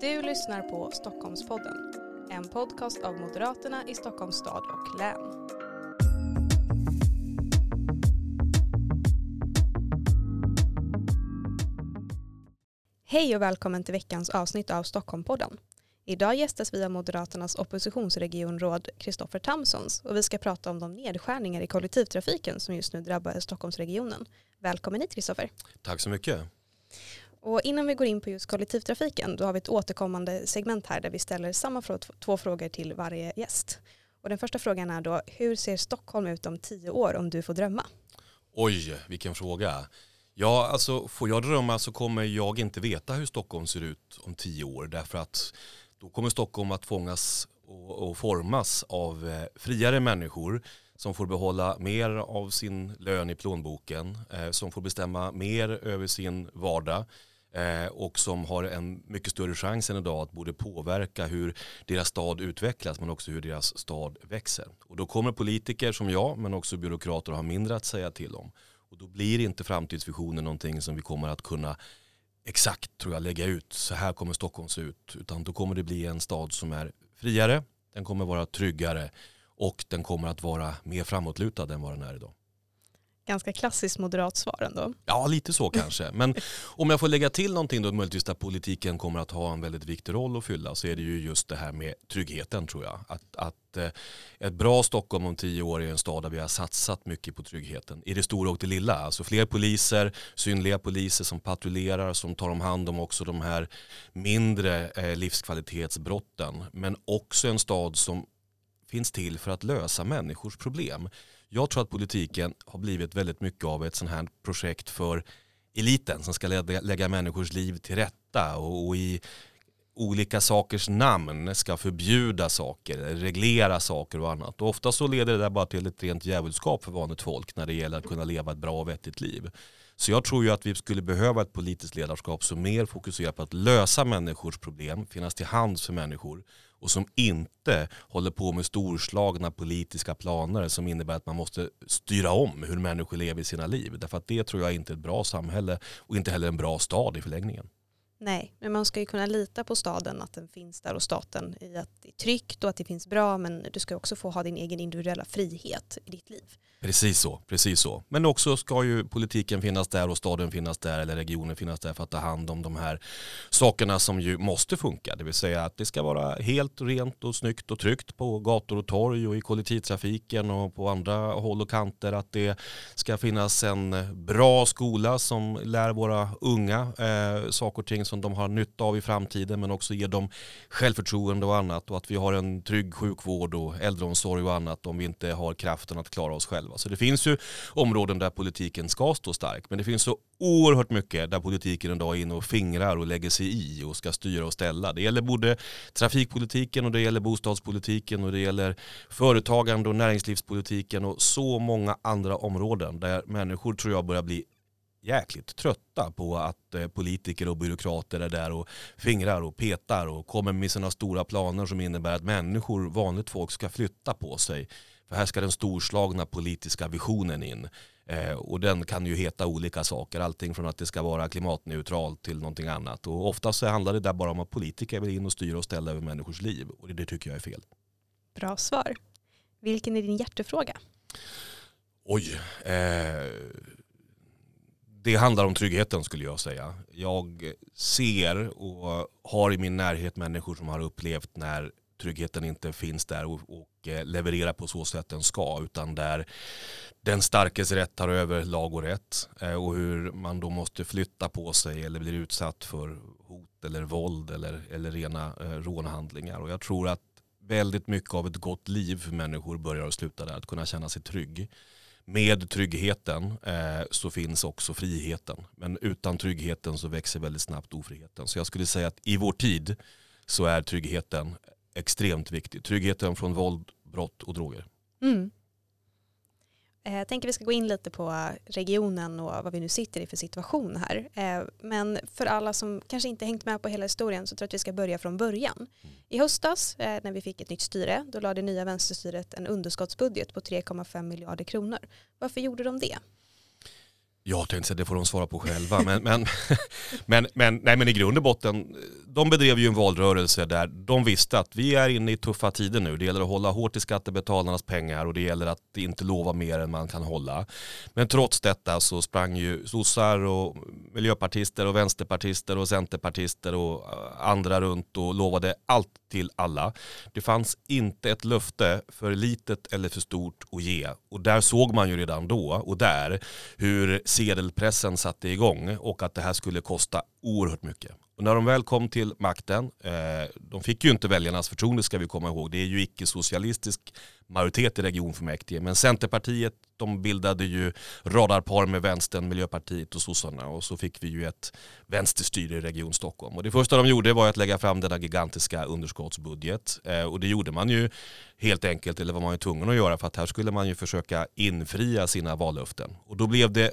Du lyssnar på Stockholmspodden, en podcast av Moderaterna i Stockholms stad och län. Hej och välkommen till veckans avsnitt av Stockholmpodden. Idag gästas vi av Moderaternas oppositionsregionråd Kristoffer Tamsons och vi ska prata om de nedskärningar i kollektivtrafiken som just nu drabbar Stockholmsregionen. Välkommen hit Kristoffer. Tack så mycket. Och innan vi går in på just kollektivtrafiken då har vi ett återkommande segment här där vi ställer samma två frågor till varje gäst. Och den första frågan är då, hur ser Stockholm ut om tio år om du får drömma? Oj, vilken fråga. Ja, alltså får jag drömma så kommer jag inte veta hur Stockholm ser ut om tio år därför att då kommer Stockholm att fångas och, och formas av eh, friare människor som får behålla mer av sin lön i plånboken, eh, som får bestämma mer över sin vardag Eh, och som har en mycket större chans än idag att både påverka hur deras stad utvecklas men också hur deras stad växer. Och då kommer politiker som jag men också byråkrater ha mindre att säga till om. Och då blir inte framtidsvisionen någonting som vi kommer att kunna exakt tror jag lägga ut, så här kommer Stockholm se ut. Utan då kommer det bli en stad som är friare, den kommer vara tryggare och den kommer att vara mer framåtlutad än vad den är idag. Ganska klassiskt moderat svar ändå. Ja, lite så kanske. Men om jag får lägga till någonting då möjligtvis där politiken kommer att ha en väldigt viktig roll att fylla så är det ju just det här med tryggheten tror jag. Att, att eh, ett bra Stockholm om tio år är en stad där vi har satsat mycket på tryggheten. I det stora och det lilla. Alltså fler poliser, synliga poliser som patrullerar, som tar om hand om också de här mindre eh, livskvalitetsbrotten. Men också en stad som finns till för att lösa människors problem. Jag tror att politiken har blivit väldigt mycket av ett sånt här projekt för eliten som ska lägga människors liv till rätta och i olika sakers namn ska förbjuda saker, reglera saker och annat. Och ofta så leder det där bara till ett rent djävulskap för vanligt folk när det gäller att kunna leva ett bra och vettigt liv. Så jag tror ju att vi skulle behöva ett politiskt ledarskap som mer fokuserar på att lösa människors problem, finnas till hands för människor och som inte håller på med storslagna politiska planer som innebär att man måste styra om hur människor lever sina liv. Därför att det tror jag inte är ett bra samhälle och inte heller en bra stad i förlängningen. Nej, men man ska ju kunna lita på staden, att den finns där och staten i att det är tryggt och att det finns bra, men du ska också få ha din egen individuella frihet i ditt liv. Precis så, precis så. Men också ska ju politiken finnas där och staden finnas där eller regionen finnas där för att ta hand om de här sakerna som ju måste funka. Det vill säga att det ska vara helt rent och snyggt och tryggt på gator och torg och i kollektivtrafiken och på andra håll och kanter. Att det ska finnas en bra skola som lär våra unga eh, saker och ting som de har nytta av i framtiden men också ger dem självförtroende och annat och att vi har en trygg sjukvård och äldreomsorg och annat om vi inte har kraften att klara oss själva. Så det finns ju områden där politiken ska stå stark men det finns så oerhört mycket där politiken idag är inne och fingrar och lägger sig i och ska styra och ställa. Det gäller både trafikpolitiken och det gäller bostadspolitiken och det gäller företagande och näringslivspolitiken och så många andra områden där människor tror jag börjar bli jäkligt trötta på att eh, politiker och byråkrater är där och fingrar och petar och kommer med sina stora planer som innebär att människor, vanligt folk, ska flytta på sig. För här ska den storslagna politiska visionen in. Eh, och den kan ju heta olika saker, allting från att det ska vara klimatneutralt till någonting annat. Och ofta så handlar det där bara om att politiker vill in och styra och ställa över människors liv. Och det, det tycker jag är fel. Bra svar. Vilken är din hjärtefråga? Oj, eh, det handlar om tryggheten skulle jag säga. Jag ser och har i min närhet människor som har upplevt när tryggheten inte finns där och, och eh, levererar på så sätt den ska utan där den starkes rätt tar över lag och rätt eh, och hur man då måste flytta på sig eller blir utsatt för hot eller våld eller, eller rena eh, rånhandlingar och jag tror att väldigt mycket av ett gott liv för människor börjar och slutar där, att kunna känna sig trygg med tryggheten eh, så finns också friheten. Men utan tryggheten så växer väldigt snabbt ofriheten. Så jag skulle säga att i vår tid så är tryggheten extremt viktig. Tryggheten från våld, brott och droger. Mm. Eh, jag tänker vi ska gå in lite på regionen och vad vi nu sitter i för situation här. Eh, men för alla som kanske inte hängt med på hela historien så tror jag att vi ska börja från början. I höstas eh, när vi fick ett nytt styre då lade det nya vänsterstyret en underskottsbudget på 3,5 miljarder kronor. Varför gjorde de det? Jag tänkte säga det får de svara på själva. Men, men, men, men, nej, men i grund och botten, de bedrev ju en valrörelse där de visste att vi är inne i tuffa tider nu. Det gäller att hålla hårt i skattebetalarnas pengar och det gäller att inte lova mer än man kan hålla. Men trots detta så sprang ju sossar och miljöpartister och vänsterpartister och centerpartister och eh, andra runt och lovade allt till alla. Det fanns inte ett löfte för litet eller för stort att ge. Och där såg man ju redan då och där hur sedelpressen satte igång och att det här skulle kosta oerhört mycket. Och när de väl kom till makten, eh, de fick ju inte väljarnas förtroende ska vi komma ihåg, det är ju icke-socialistisk majoritet i regionfullmäktige, men Centerpartiet de bildade ju radarpar med vänstern, Miljöpartiet och sossarna och så fick vi ju ett vänsterstyre i Region Stockholm. Och det första de gjorde var att lägga fram denna gigantiska underskottsbudget eh, och det gjorde man ju helt enkelt, eller var man ju tvungen att göra för att här skulle man ju försöka infria sina vallöften. Och då blev det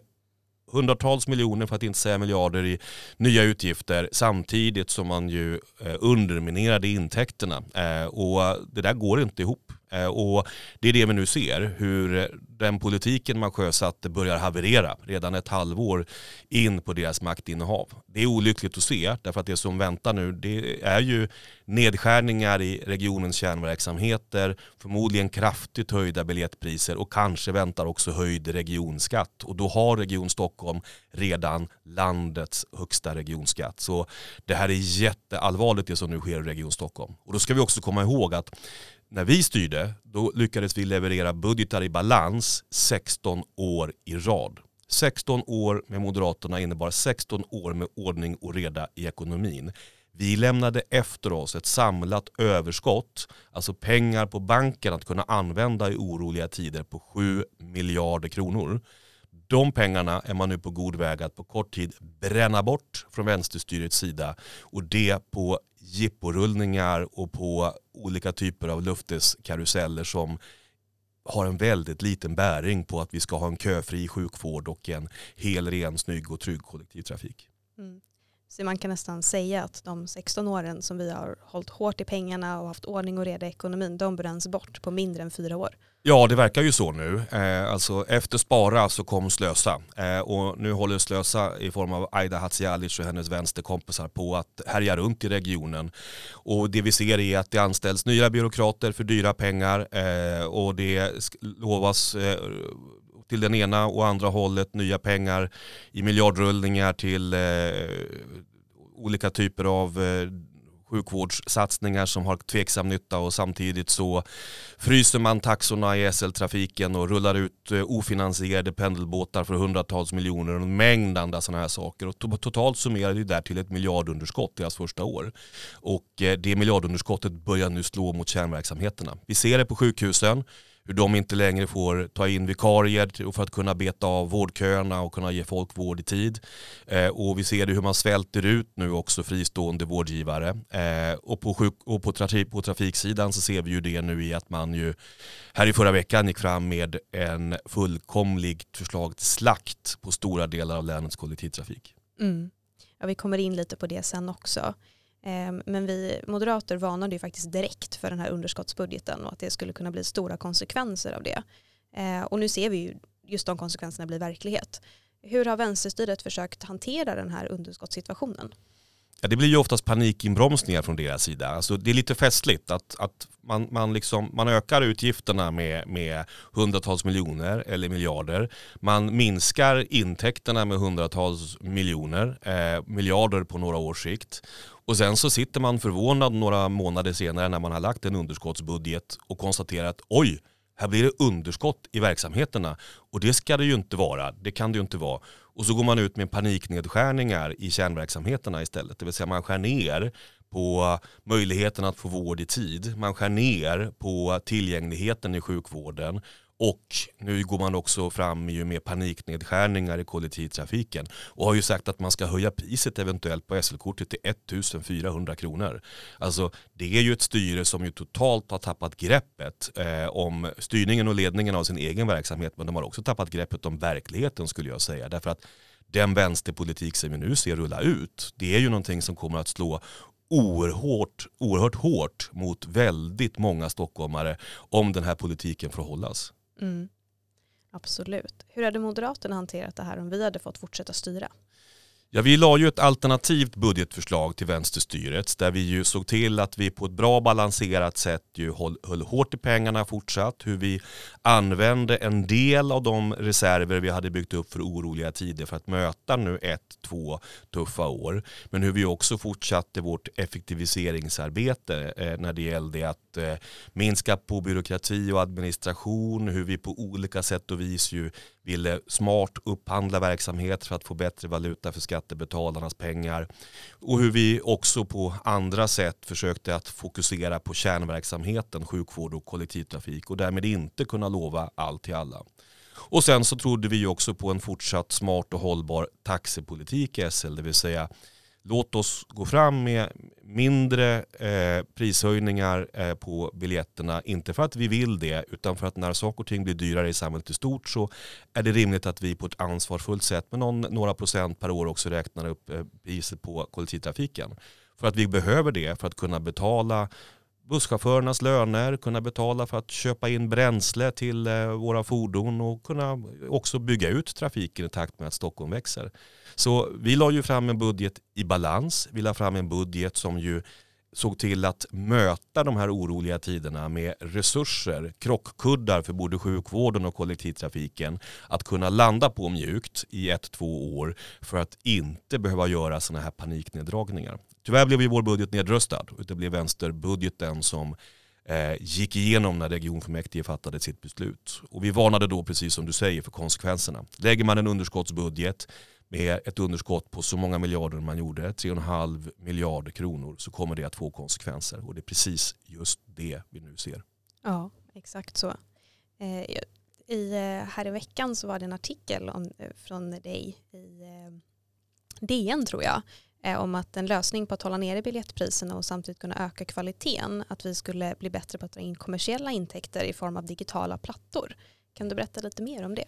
hundratals miljoner för att inte säga miljarder i nya utgifter samtidigt som man ju eh, underminerade intäkterna. Eh, och det där går inte ihop. Eh, och det är det vi nu ser, hur eh, den politiken man sjösatte börjar haverera redan ett halvår in på deras maktinnehav. Det är olyckligt att se, därför att det som väntar nu det är ju nedskärningar i regionens kärnverksamheter, förmodligen kraftigt höjda biljettpriser och kanske väntar också höjd regionskatt. Och då har Region Stockholm redan landets högsta regionskatt. Så det här är jätteallvarligt det som nu sker i Region Stockholm. Och då ska vi också komma ihåg att när vi styrde, då lyckades vi leverera budgetar i balans 16 år i rad. 16 år med Moderaterna innebar 16 år med ordning och reda i ekonomin. Vi lämnade efter oss ett samlat överskott, alltså pengar på banken att kunna använda i oroliga tider på 7 miljarder kronor. De pengarna är man nu på god väg att på kort tid bränna bort från vänsterstyrets sida och det på jipporullningar och på olika typer av löfteskaruseller som har en väldigt liten bäring på att vi ska ha en köfri sjukvård och en hel, ren, snygg och trygg kollektivtrafik. Mm. Så man kan nästan säga att de 16 åren som vi har hållit hårt i pengarna och haft ordning och reda i ekonomin, de bränns bort på mindre än fyra år. Ja, det verkar ju så nu. Eh, alltså, efter Spara så kom Slösa. Eh, och nu håller Slösa i form av Aida Hadzialic och hennes vänsterkompisar på att härja runt i regionen. Och det vi ser är att det anställs nya byråkrater för dyra pengar eh, och det lovas eh, till den ena och andra hållet nya pengar i miljardrullningar till eh, olika typer av eh, sjukvårdssatsningar som har tveksam nytta och samtidigt så fryser man taxorna i SL-trafiken och rullar ut eh, ofinansierade pendelbåtar för hundratals miljoner och en mängd andra sådana här saker. Och totalt summerar det där till ett miljardunderskott deras första år. Och eh, det miljardunderskottet börjar nu slå mot kärnverksamheterna. Vi ser det på sjukhusen hur de inte längre får ta in vikarier för att kunna beta av vårdköerna och kunna ge folk vård i tid. Eh, och vi ser det hur man svälter ut nu också fristående vårdgivare. Eh, och på, sjuk och på, trafik på trafiksidan så ser vi ju det nu i att man ju här i förra veckan gick fram med en fullkomligt förslag till slakt på stora delar av länets kollektivtrafik. Mm. Ja, vi kommer in lite på det sen också. Ehm, men vi moderater varnade ju faktiskt direkt för den här underskottsbudgeten och att det skulle kunna bli stora konsekvenser av det. Ehm, och nu ser vi ju just de konsekvenserna bli verklighet. Hur har vänsterstyret försökt hantera den här underskottssituationen? Ja, det blir ju oftast panikinbromsningar från deras sida. Alltså, det är lite festligt att, att man, man, liksom, man ökar utgifterna med, med hundratals miljoner eller miljarder. Man minskar intäkterna med hundratals miljoner, eh, miljarder på några års sikt. Och sen så sitter man förvånad några månader senare när man har lagt en underskottsbudget och konstaterar att oj, här blir det underskott i verksamheterna. Och det ska det ju inte vara, det kan det ju inte vara. Och så går man ut med paniknedskärningar i kärnverksamheterna istället. Det vill säga man skär ner på möjligheten att få vård i tid. Man skär ner på tillgängligheten i sjukvården och nu går man också fram med paniknedskärningar i kollektivtrafiken och har ju sagt att man ska höja priset eventuellt på SL-kortet till 1400 kronor. Alltså det är ju ett styre som ju totalt har tappat greppet eh, om styrningen och ledningen av sin egen verksamhet men de har också tappat greppet om verkligheten skulle jag säga. Därför att den vänsterpolitik som vi nu ser rulla ut det är ju någonting som kommer att slå oerhört, oerhört hårt mot väldigt många stockholmare om den här politiken får hållas. Mm. Absolut. Hur hade Moderaterna hanterat det här om vi hade fått fortsätta styra? Ja, vi la ju ett alternativt budgetförslag till vänsterstyret där vi ju såg till att vi på ett bra balanserat sätt ju höll, höll hårt i pengarna fortsatt. Hur vi använde en del av de reserver vi hade byggt upp för oroliga tider för att möta nu ett, två tuffa år. Men hur vi också fortsatte vårt effektiviseringsarbete eh, när det gällde att eh, minska på byråkrati och administration. Hur vi på olika sätt och vis ju ville smart upphandla verksamhet för att få bättre valuta för skattebetalarnas pengar. Och hur vi också på andra sätt försökte att fokusera på kärnverksamheten, sjukvård och kollektivtrafik och därmed inte kunna lova allt till alla. Och sen så trodde vi också på en fortsatt smart och hållbar taxepolitik i SL, det vill säga låt oss gå fram med mindre eh, prishöjningar eh, på biljetterna. Inte för att vi vill det utan för att när saker och ting blir dyrare i samhället i stort så är det rimligt att vi på ett ansvarsfullt sätt med någon, några procent per år också räknar upp eh, priset på kollektivtrafiken. För att vi behöver det för att kunna betala busschaufförernas löner, kunna betala för att köpa in bränsle till eh, våra fordon och kunna också bygga ut trafiken i takt med att Stockholm växer. Så vi la ju fram en budget i balans. Vi la fram en budget som ju såg till att möta de här oroliga tiderna med resurser, krockkuddar för både sjukvården och kollektivtrafiken att kunna landa på mjukt i ett, två år för att inte behöva göra sådana här panikneddragningar. Tyvärr blev ju vår budget nedröstad. och Det blev vänsterbudgeten som eh, gick igenom när regionfullmäktige fattade sitt beslut. Och vi varnade då, precis som du säger, för konsekvenserna. Lägger man en underskottsbudget med ett underskott på så många miljarder man gjorde, 3,5 miljarder kronor, så kommer det att få konsekvenser. Och det är precis just det vi nu ser. Ja, exakt så. Eh, i, eh, här i veckan så var det en artikel om, eh, från dig i eh, DN tror jag Eh, om att en lösning på att hålla nere biljettpriserna och samtidigt kunna öka kvaliteten, att vi skulle bli bättre på att dra in kommersiella intäkter i form av digitala plattor. Kan du berätta lite mer om det?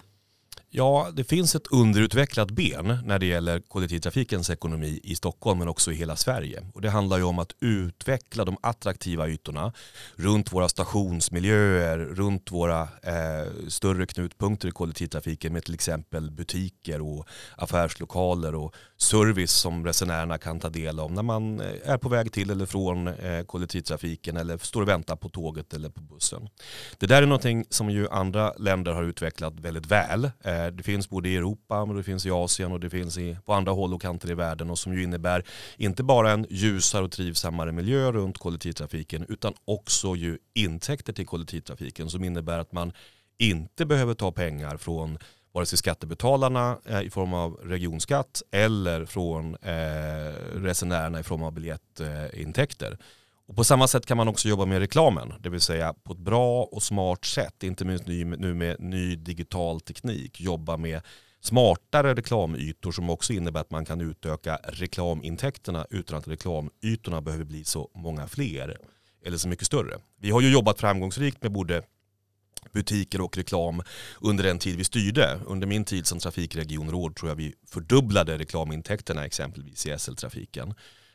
Ja, det finns ett underutvecklat ben när det gäller kollektivtrafikens ekonomi i Stockholm men också i hela Sverige. Och det handlar ju om att utveckla de attraktiva ytorna runt våra stationsmiljöer, runt våra eh, större knutpunkter i kollektivtrafiken med till exempel butiker och affärslokaler och service som resenärerna kan ta del av när man eh, är på väg till eller från eh, kollektivtrafiken eller står och väntar på tåget eller på bussen. Det där är någonting som ju andra länder har utvecklat väldigt väl. Eh, det finns både i Europa, men det finns i Asien och det finns i, på andra håll och kanter i världen och som ju innebär inte bara en ljusare och trivsammare miljö runt kollektivtrafiken utan också ju intäkter till kollektivtrafiken som innebär att man inte behöver ta pengar från vare sig skattebetalarna eh, i form av regionskatt eller från eh, resenärerna i form av biljettintäkter. Och på samma sätt kan man också jobba med reklamen, det vill säga på ett bra och smart sätt, inte minst nu med ny digital teknik, jobba med smartare reklamytor som också innebär att man kan utöka reklamintäkterna utan att reklamytorna behöver bli så många fler eller så mycket större. Vi har ju jobbat framgångsrikt med både butiker och reklam under den tid vi styrde. Under min tid som trafikregionråd tror jag vi fördubblade reklamintäkterna exempelvis i SL-trafiken.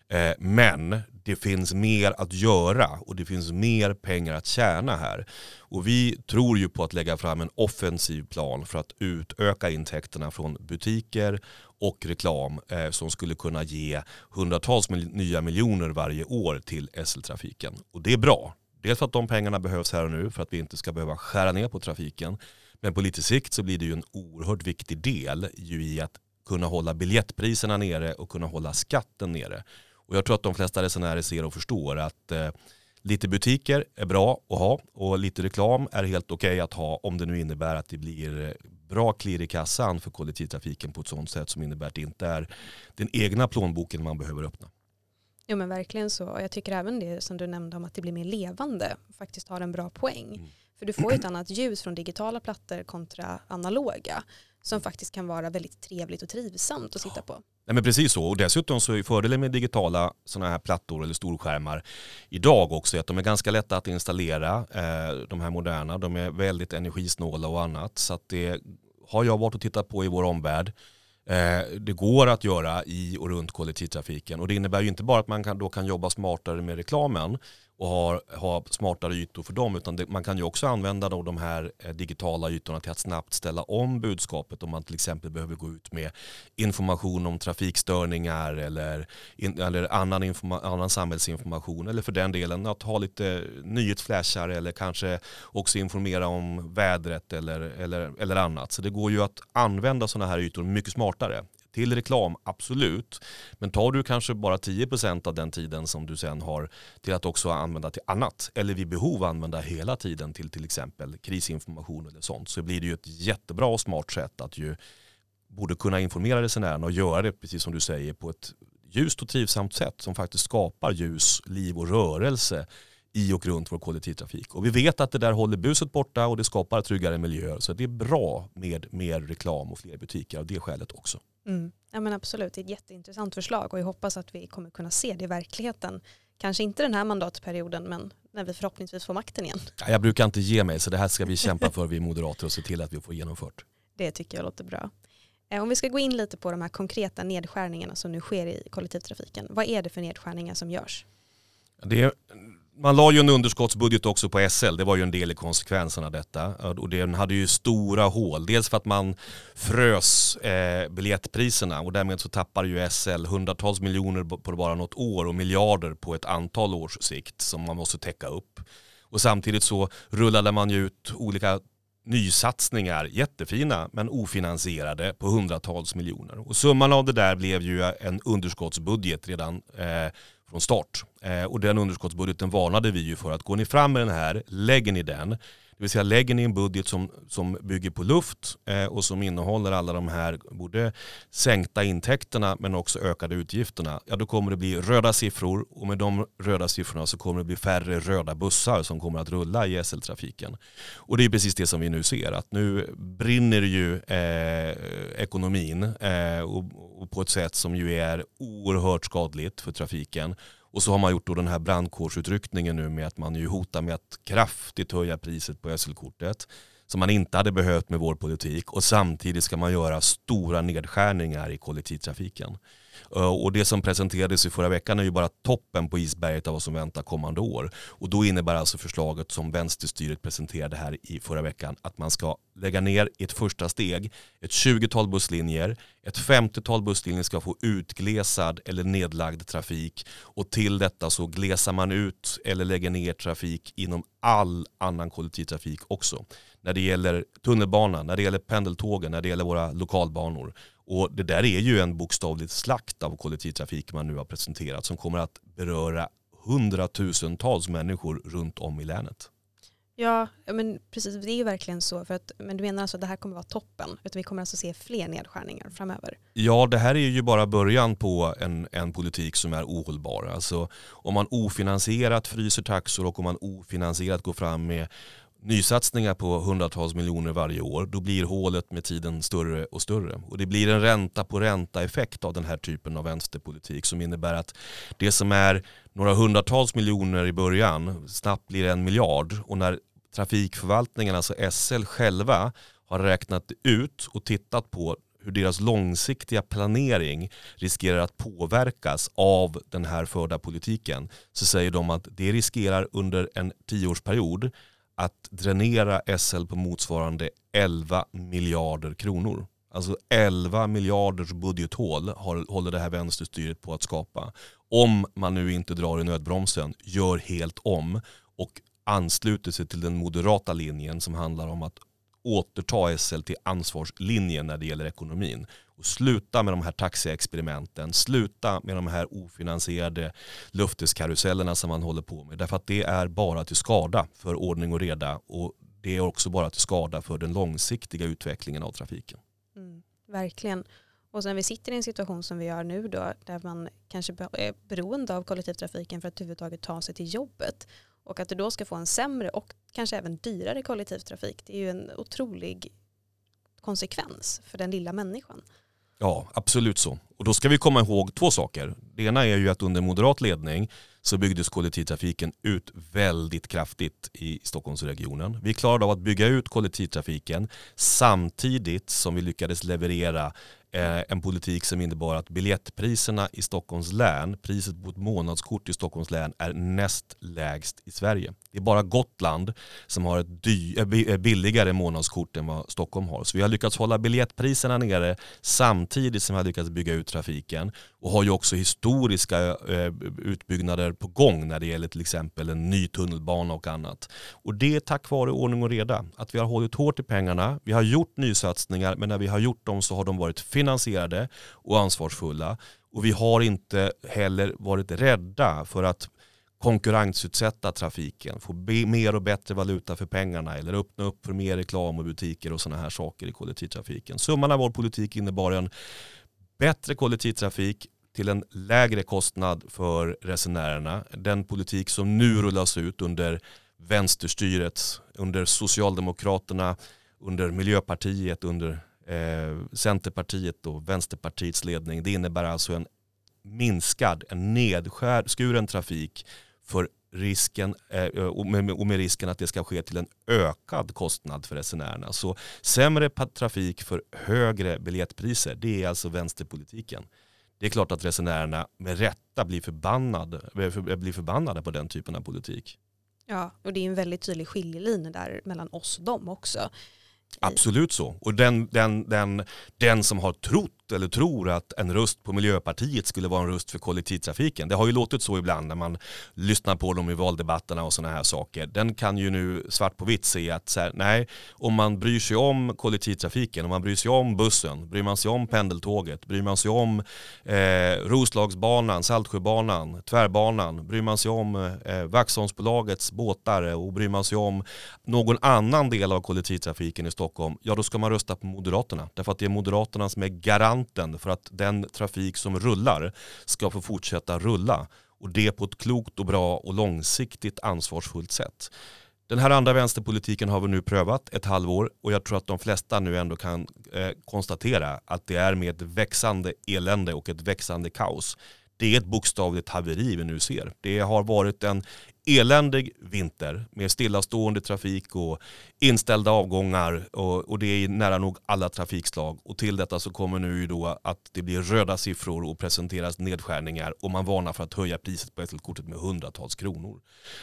Eh, men det finns mer att göra och det finns mer pengar att tjäna här. Och vi tror ju på att lägga fram en offensiv plan för att utöka intäkterna från butiker och reklam eh, som skulle kunna ge hundratals nya miljoner varje år till SL-trafiken. Och det är bra. Dels för att de pengarna behövs här och nu för att vi inte ska behöva skära ner på trafiken. Men på lite sikt så blir det ju en oerhört viktig del i att kunna hålla biljettpriserna nere och kunna hålla skatten nere. Och jag tror att de flesta resenärer ser och förstår att eh, lite butiker är bra att ha och lite reklam är helt okej okay att ha om det nu innebär att det blir eh, bra klirr i kassan för kollektivtrafiken på ett sådant sätt som innebär att det inte är den egna plånboken man behöver öppna. Jo men verkligen så. Och jag tycker även det som du nämnde om att det blir mer levande faktiskt har en bra poäng. Mm. För du får ju ett annat ljus från digitala plattor kontra analoga som faktiskt kan vara väldigt trevligt och trivsamt att sitta på. Nej, men precis så och dessutom så är fördelen med digitala sådana här plattor eller storskärmar idag också att de är ganska lätta att installera, eh, de här moderna, de är väldigt energisnåla och annat så att det har jag varit och tittat på i vår omvärld. Eh, det går att göra i och runt kollektivtrafiken. Och det innebär ju inte bara att man kan, då kan jobba smartare med reklamen och ha, ha smartare ytor för dem utan det, man kan ju också använda då de här eh, digitala ytorna till att snabbt ställa om budskapet om man till exempel behöver gå ut med information om trafikstörningar eller, in, eller annan, informa, annan samhällsinformation eller för den delen att ha lite nyhetsflashar eller kanske också informera om vädret eller, eller, eller annat. Så det går ju att använda sådana här ytor mycket smartare till reklam, absolut. Men tar du kanske bara 10% av den tiden som du sen har till att också använda till annat, eller vid behov använda hela tiden till till exempel krisinformation eller sånt, så blir det ju ett jättebra och smart sätt att ju borde kunna informera resenärerna och göra det, precis som du säger, på ett ljust och trivsamt sätt som faktiskt skapar ljus, liv och rörelse i och runt vår kollektivtrafik. Och vi vet att det där håller buset borta och det skapar tryggare miljöer. Så det är bra med mer reklam och fler butiker av det skälet också. Mm. Ja men absolut, det är ett jätteintressant förslag och jag hoppas att vi kommer kunna se det i verkligheten. Kanske inte den här mandatperioden men när vi förhoppningsvis får makten igen. Jag brukar inte ge mig så det här ska vi kämpa för vi moderater och se till att vi får genomfört. Det tycker jag låter bra. Eh, om vi ska gå in lite på de här konkreta nedskärningarna som nu sker i kollektivtrafiken. Vad är det för nedskärningar som görs? Det är man la ju en underskottsbudget också på SL, det var ju en del i konsekvenserna av detta. Och den hade ju stora hål, dels för att man frös eh, biljettpriserna och därmed så tappar ju SL hundratals miljoner på bara något år och miljarder på ett antal års sikt som man måste täcka upp. Och samtidigt så rullade man ju ut olika nysatsningar, jättefina men ofinansierade på hundratals miljoner. Och summan av det där blev ju en underskottsbudget redan eh, från start. Eh, och den underskottsbudgeten varnade vi ju för att går ni fram med den här, lägger ni den, det vill säga lägger ni en budget som, som bygger på luft eh, och som innehåller alla de här både sänkta intäkterna men också ökade utgifterna. Ja då kommer det bli röda siffror och med de röda siffrorna så kommer det bli färre röda bussar som kommer att rulla i SL-trafiken. Och det är precis det som vi nu ser att nu brinner ju eh, ekonomin eh, och, och på ett sätt som ju är oerhört skadligt för trafiken och så har man gjort då den här brandkårsutryckningen nu med att man ju hotar med att kraftigt höja priset på SL-kortet som man inte hade behövt med vår politik och samtidigt ska man göra stora nedskärningar i kollektivtrafiken. Eh, och det som presenterades i förra veckan är ju bara toppen på isberget av vad som väntar kommande år. Och då innebär alltså förslaget som vänsterstyret presenterade här i förra veckan att man ska lägga ner i ett första steg ett 20-tal busslinjer, ett 50-tal busslinjer ska få utglesad eller nedlagd trafik och till detta så glesar man ut eller lägger ner trafik inom all annan kollektivtrafik också. När det gäller tunnelbanan, när det gäller pendeltågen, när det gäller våra lokalbanor. Och det där är ju en bokstavlig slakt av kollektivtrafik man nu har presenterat som kommer att beröra hundratusentals människor runt om i länet. Ja, men precis. Det är ju verkligen så. För att, men du menar alltså att det här kommer vara toppen? Utan vi kommer alltså se fler nedskärningar framöver? Ja, det här är ju bara början på en, en politik som är ohållbar. Alltså om man ofinansierat fryser taxor och om man ofinansierat går fram med nysatsningar på hundratals miljoner varje år, då blir hålet med tiden större och större. Och det blir en ränta på ränta effekt av den här typen av vänsterpolitik som innebär att det som är några hundratals miljoner i början snabbt blir en miljard och när trafikförvaltningen, alltså SL själva, har räknat ut och tittat på hur deras långsiktiga planering riskerar att påverkas av den här förda politiken så säger de att det riskerar under en tioårsperiod att dränera SL på motsvarande 11 miljarder kronor. Alltså 11 miljarders budgethål håller det här vänsterstyret på att skapa. Om man nu inte drar i nödbromsen, gör helt om och ansluter sig till den moderata linjen som handlar om att återta SL till ansvarslinjen när det gäller ekonomin. Och sluta med de här taxiexperimenten, sluta med de här ofinansierade löfteskarusellerna som man håller på med. Därför att det är bara till skada för ordning och reda och det är också bara till skada för den långsiktiga utvecklingen av trafiken. Mm, verkligen. Och sen vi sitter i en situation som vi gör nu då, där man kanske är beroende av kollektivtrafiken för att överhuvudtaget ta sig till jobbet. Och att du då ska få en sämre och kanske även dyrare kollektivtrafik, det är ju en otrolig konsekvens för den lilla människan. Ja, absolut så. Och då ska vi komma ihåg två saker. Det ena är ju att under moderat ledning så byggdes kollektivtrafiken ut väldigt kraftigt i Stockholmsregionen. Vi klarade av att bygga ut kollektivtrafiken samtidigt som vi lyckades leverera Eh, en politik som innebar att biljettpriserna i Stockholms län, priset på ett månadskort i Stockholms län är näst lägst i Sverige. Det är bara Gotland som har ett dy, eh, eh, billigare månadskort än vad Stockholm har. Så vi har lyckats hålla biljettpriserna nere samtidigt som vi har lyckats bygga ut trafiken och har ju också historiska utbyggnader på gång när det gäller till exempel en ny tunnelbana och annat. Och det är tack vare ordning och reda. Att vi har hållit hårt i pengarna, vi har gjort nysatsningar men när vi har gjort dem så har de varit finansierade och ansvarsfulla. Och vi har inte heller varit rädda för att konkurrensutsätta trafiken, få mer och bättre valuta för pengarna eller öppna upp för mer reklam och butiker och sådana här saker i kollektivtrafiken. Summan av vår politik innebar en bättre kollektivtrafik till en lägre kostnad för resenärerna. Den politik som nu rullas ut under vänsterstyret, under Socialdemokraterna, under Miljöpartiet, under eh, Centerpartiet och Vänsterpartiets ledning. Det innebär alltså en minskad, en nedskuren trafik för risken, eh, och med risken att det ska ske till en ökad kostnad för resenärerna. Så sämre trafik för högre biljettpriser, det är alltså vänsterpolitiken. Det är klart att resenärerna med rätta blir förbannade, eh, eh, blir förbannade på den typen av politik. Ja, och det är en väldigt tydlig skiljelinje där mellan oss och dem också. Absolut så. Och den, den, den, den som har trott eller tror att en röst på Miljöpartiet skulle vara en röst för kollektivtrafiken. Det har ju låtit så ibland när man lyssnar på dem i valdebatterna och sådana här saker. Den kan ju nu svart på vitt se att så här, nej, om man bryr sig om kollektivtrafiken, om man bryr sig om bussen, bryr man sig om pendeltåget, bryr man sig om eh, Roslagsbanan, Saltsjöbanan, Tvärbanan, bryr man sig om eh, Vaxholmsbolagets båtar och bryr man sig om någon annan del av kollektivtrafiken i Stockholm, ja då ska man rösta på Moderaterna. Därför att det är Moderaterna som är garant kanten för att den trafik som rullar ska få fortsätta rulla. Och det på ett klokt och bra och långsiktigt ansvarsfullt sätt. Den här andra vänsterpolitiken har vi nu prövat ett halvår och jag tror att de flesta nu ändå kan eh, konstatera att det är med ett växande elände och ett växande kaos. Det är ett bokstavligt haveri vi nu ser. Det har varit en eländig vinter med stillastående trafik och inställda avgångar och, och, det är nära nog alla trafikslag. Och till detta så kommer nu då att det blir röda siffror och presenteras nedskärningar och man varnar för att höja priset på SL-kortet med hundratals kronor.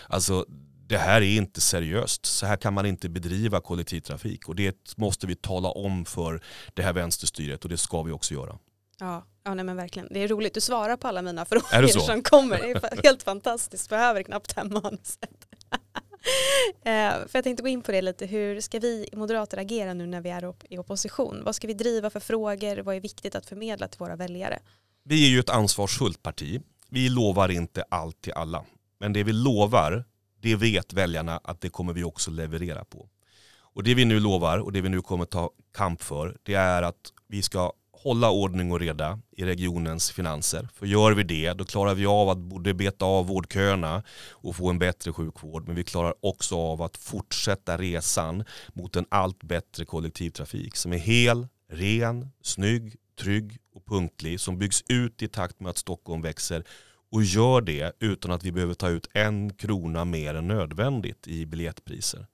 Alltså det här är inte seriöst. Så här kan man inte bedriva kollektivtrafik och det måste vi tala om för det här vänsterstyret och det ska vi också göra. Ja, ja nej men verkligen. Det är roligt, du svarar på alla mina frågor som kommer. Det är helt fantastiskt, behöver knappt hem manuset. eh, för jag tänkte gå in på det lite, hur ska vi moderater agera nu när vi är i opposition? Vad ska vi driva för frågor? Vad är viktigt att förmedla till våra väljare? Vi är ju ett ansvarsfullt parti. Vi lovar inte allt till alla. Men det vi lovar, det vet väljarna att det kommer vi också leverera på. Och det vi nu lovar och det vi nu kommer ta kamp för, det är att vi ska hålla ordning och reda i regionens finanser. För gör vi det, då klarar vi av att både beta av vårdköerna och få en bättre sjukvård. Men vi klarar också av att fortsätta resan mot en allt bättre kollektivtrafik som är hel, ren, snygg, trygg och punktlig. Som byggs ut i takt med att Stockholm växer och gör det utan att vi behöver ta ut en krona mer än nödvändigt i biljettpriser.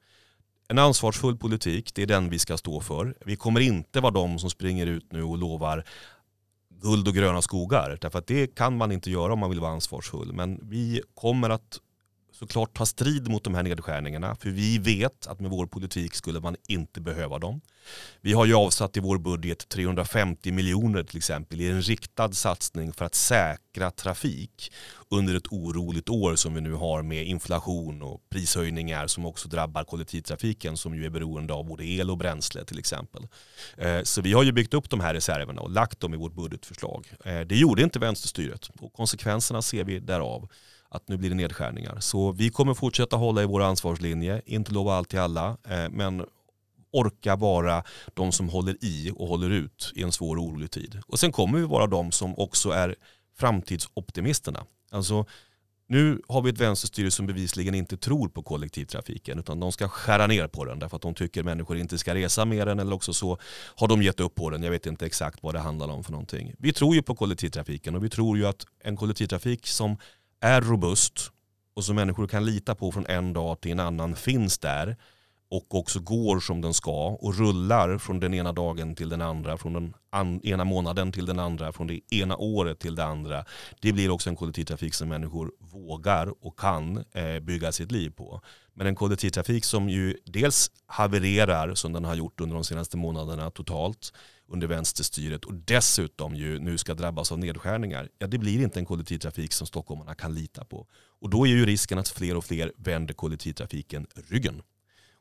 En ansvarsfull politik, det är den vi ska stå för. Vi kommer inte vara de som springer ut nu och lovar guld och gröna skogar. Därför att det kan man inte göra om man vill vara ansvarsfull. Men vi kommer att såklart ta strid mot de här nedskärningarna. För vi vet att med vår politik skulle man inte behöva dem. Vi har ju avsatt i vår budget 350 miljoner till exempel i en riktad satsning för att säkra trafik under ett oroligt år som vi nu har med inflation och prishöjningar som också drabbar kollektivtrafiken som ju är beroende av både el och bränsle till exempel. Eh, så vi har ju byggt upp de här reserverna och lagt dem i vårt budgetförslag. Eh, det gjorde inte vänsterstyret och konsekvenserna ser vi därav att nu blir det nedskärningar. Så vi kommer fortsätta hålla i vår ansvarslinje, inte lova allt till alla, eh, men orka vara de som håller i och håller ut i en svår och orolig tid. Och sen kommer vi vara de som också är framtidsoptimisterna. Alltså, nu har vi ett vänsterstyre som bevisligen inte tror på kollektivtrafiken utan de ska skära ner på den därför att de tycker människor inte ska resa mer den eller också så har de gett upp på den. Jag vet inte exakt vad det handlar om för någonting. Vi tror ju på kollektivtrafiken och vi tror ju att en kollektivtrafik som är robust och som människor kan lita på från en dag till en annan finns där och också går som den ska och rullar från den ena dagen till den andra, från den an ena månaden till den andra, från det ena året till det andra. Det blir också en kollektivtrafik som människor vågar och kan eh, bygga sitt liv på. Men en kollektivtrafik som ju dels havererar som den har gjort under de senaste månaderna totalt under vänsterstyret och dessutom ju nu ska drabbas av nedskärningar, ja det blir inte en kollektivtrafik som stockholmarna kan lita på. Och då är ju risken att fler och fler vänder kollektivtrafiken ryggen.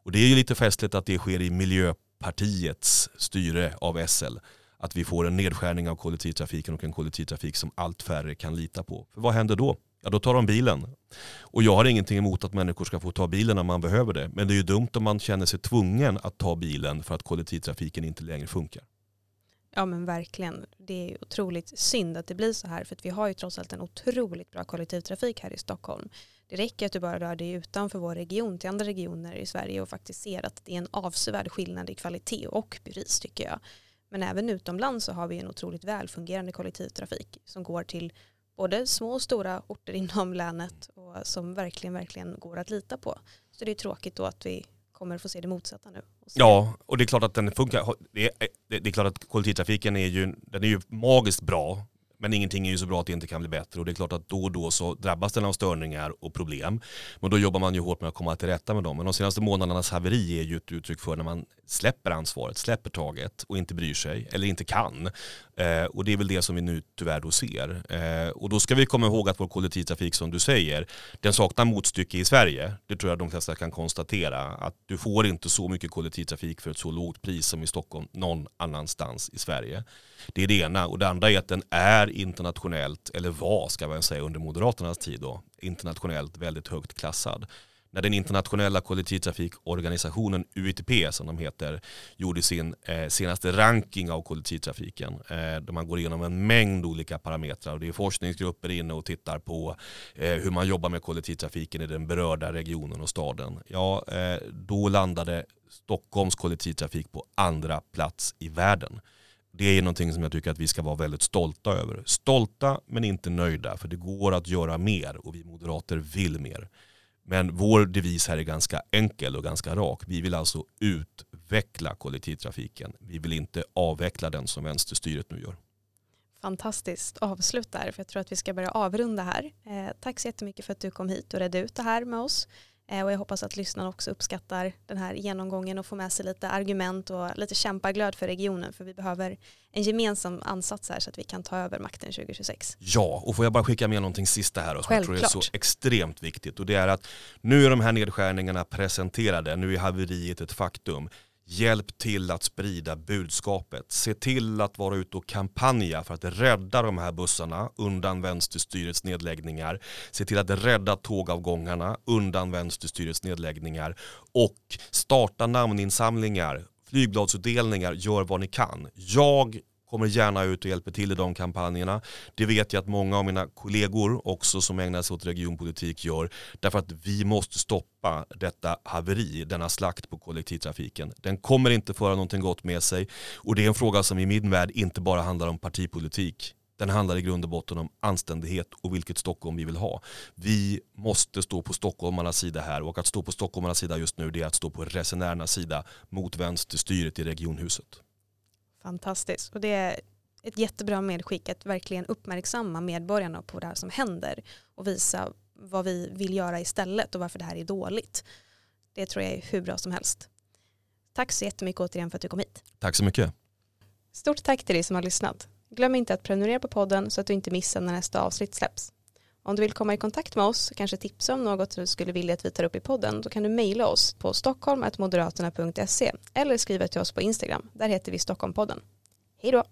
Och det är ju lite festligt att det sker i Miljöpartiets styre av SL. Att vi får en nedskärning av kollektivtrafiken och en kollektivtrafik som allt färre kan lita på. För vad händer då? Ja då tar de bilen. Och jag har ingenting emot att människor ska få ta bilen när man behöver det. Men det är ju dumt om man känner sig tvungen att ta bilen för att kollektivtrafiken inte längre funkar. Ja men verkligen. Det är otroligt synd att det blir så här för att vi har ju trots allt en otroligt bra kollektivtrafik här i Stockholm. Det räcker att du bara rör dig utanför vår region till andra regioner i Sverige och faktiskt ser att det är en avsevärd skillnad i kvalitet och pris tycker jag. Men även utomlands så har vi en otroligt välfungerande kollektivtrafik som går till både små och stora orter inom länet och som verkligen, verkligen går att lita på. Så det är tråkigt då att vi kommer få se det motsatta nu. Ja, och det är klart att den funkar. Det är, det är klart att kollektivtrafiken är ju, den är ju magiskt bra men ingenting är ju så bra att det inte kan bli bättre och det är klart att då och då så drabbas den av störningar och problem. Men då jobbar man ju hårt med att komma till rätta med dem. Men de senaste månadernas haveri är ju ett uttryck för när man släpper ansvaret, släpper taget och inte bryr sig eller inte kan. Eh, och det är väl det som vi nu tyvärr då ser. Eh, och då ska vi komma ihåg att vår kollektivtrafik som du säger, den saknar motstycke i Sverige. Det tror jag de flesta kan konstatera. Att du får inte så mycket kollektivtrafik för ett så lågt pris som i Stockholm någon annanstans i Sverige. Det är det ena. Och det andra är att den är internationellt, eller var ska man säga under Moderaternas tid då, internationellt väldigt högt klassad när den internationella kollektivtrafikorganisationen UITP som de heter gjorde sin eh, senaste ranking av kollektivtrafiken eh, där man går igenom en mängd olika parametrar och det är forskningsgrupper inne och tittar på eh, hur man jobbar med kollektivtrafiken i den berörda regionen och staden. Ja, eh, då landade Stockholms kollektivtrafik på andra plats i världen. Det är någonting som jag tycker att vi ska vara väldigt stolta över. Stolta men inte nöjda för det går att göra mer och vi moderater vill mer. Men vår devis här är ganska enkel och ganska rak. Vi vill alltså utveckla kollektivtrafiken. Vi vill inte avveckla den som vänsterstyret nu gör. Fantastiskt avslut där, för jag tror att vi ska börja avrunda här. Eh, tack så jättemycket för att du kom hit och redde ut det här med oss. Eh, och jag hoppas att lyssnarna också uppskattar den här genomgången och får med sig lite argument och lite kämpaglöd för regionen för vi behöver en gemensam ansats här så att vi kan ta över makten 2026. Ja, och får jag bara skicka med någonting sista här som jag tror är så extremt viktigt och det är att nu är de här nedskärningarna presenterade, nu är haveriet ett faktum. Hjälp till att sprida budskapet. Se till att vara ute och kampanja för att rädda de här bussarna undan vänsterstyrets nedläggningar. Se till att rädda tågavgångarna undan vänsterstyrets nedläggningar. Och starta namninsamlingar, flygbladsutdelningar, gör vad ni kan. Jag kommer gärna ut och hjälper till i de kampanjerna. Det vet jag att många av mina kollegor också som ägnar sig åt regionpolitik gör. Därför att vi måste stoppa detta haveri, denna slakt på kollektivtrafiken. Den kommer inte föra någonting gott med sig och det är en fråga som i min värld inte bara handlar om partipolitik. Den handlar i grund och botten om anständighet och vilket Stockholm vi vill ha. Vi måste stå på stockholmarnas sida här och att stå på stockholmarnas sida just nu det är att stå på resenärernas sida mot vänsterstyret i regionhuset. Fantastiskt. Och det är ett jättebra medskick att verkligen uppmärksamma medborgarna på det här som händer och visa vad vi vill göra istället och varför det här är dåligt. Det tror jag är hur bra som helst. Tack så jättemycket återigen för att du kom hit. Tack så mycket. Stort tack till dig som har lyssnat. Glöm inte att prenumerera på podden så att du inte missar när nästa avsnitt släpps. Om du vill komma i kontakt med oss, kanske tipsa om något du skulle vilja att vi tar upp i podden, då kan du mejla oss på stockholm.moderaterna.se eller skriva till oss på Instagram. Där heter vi Stockholmpodden. Hej då!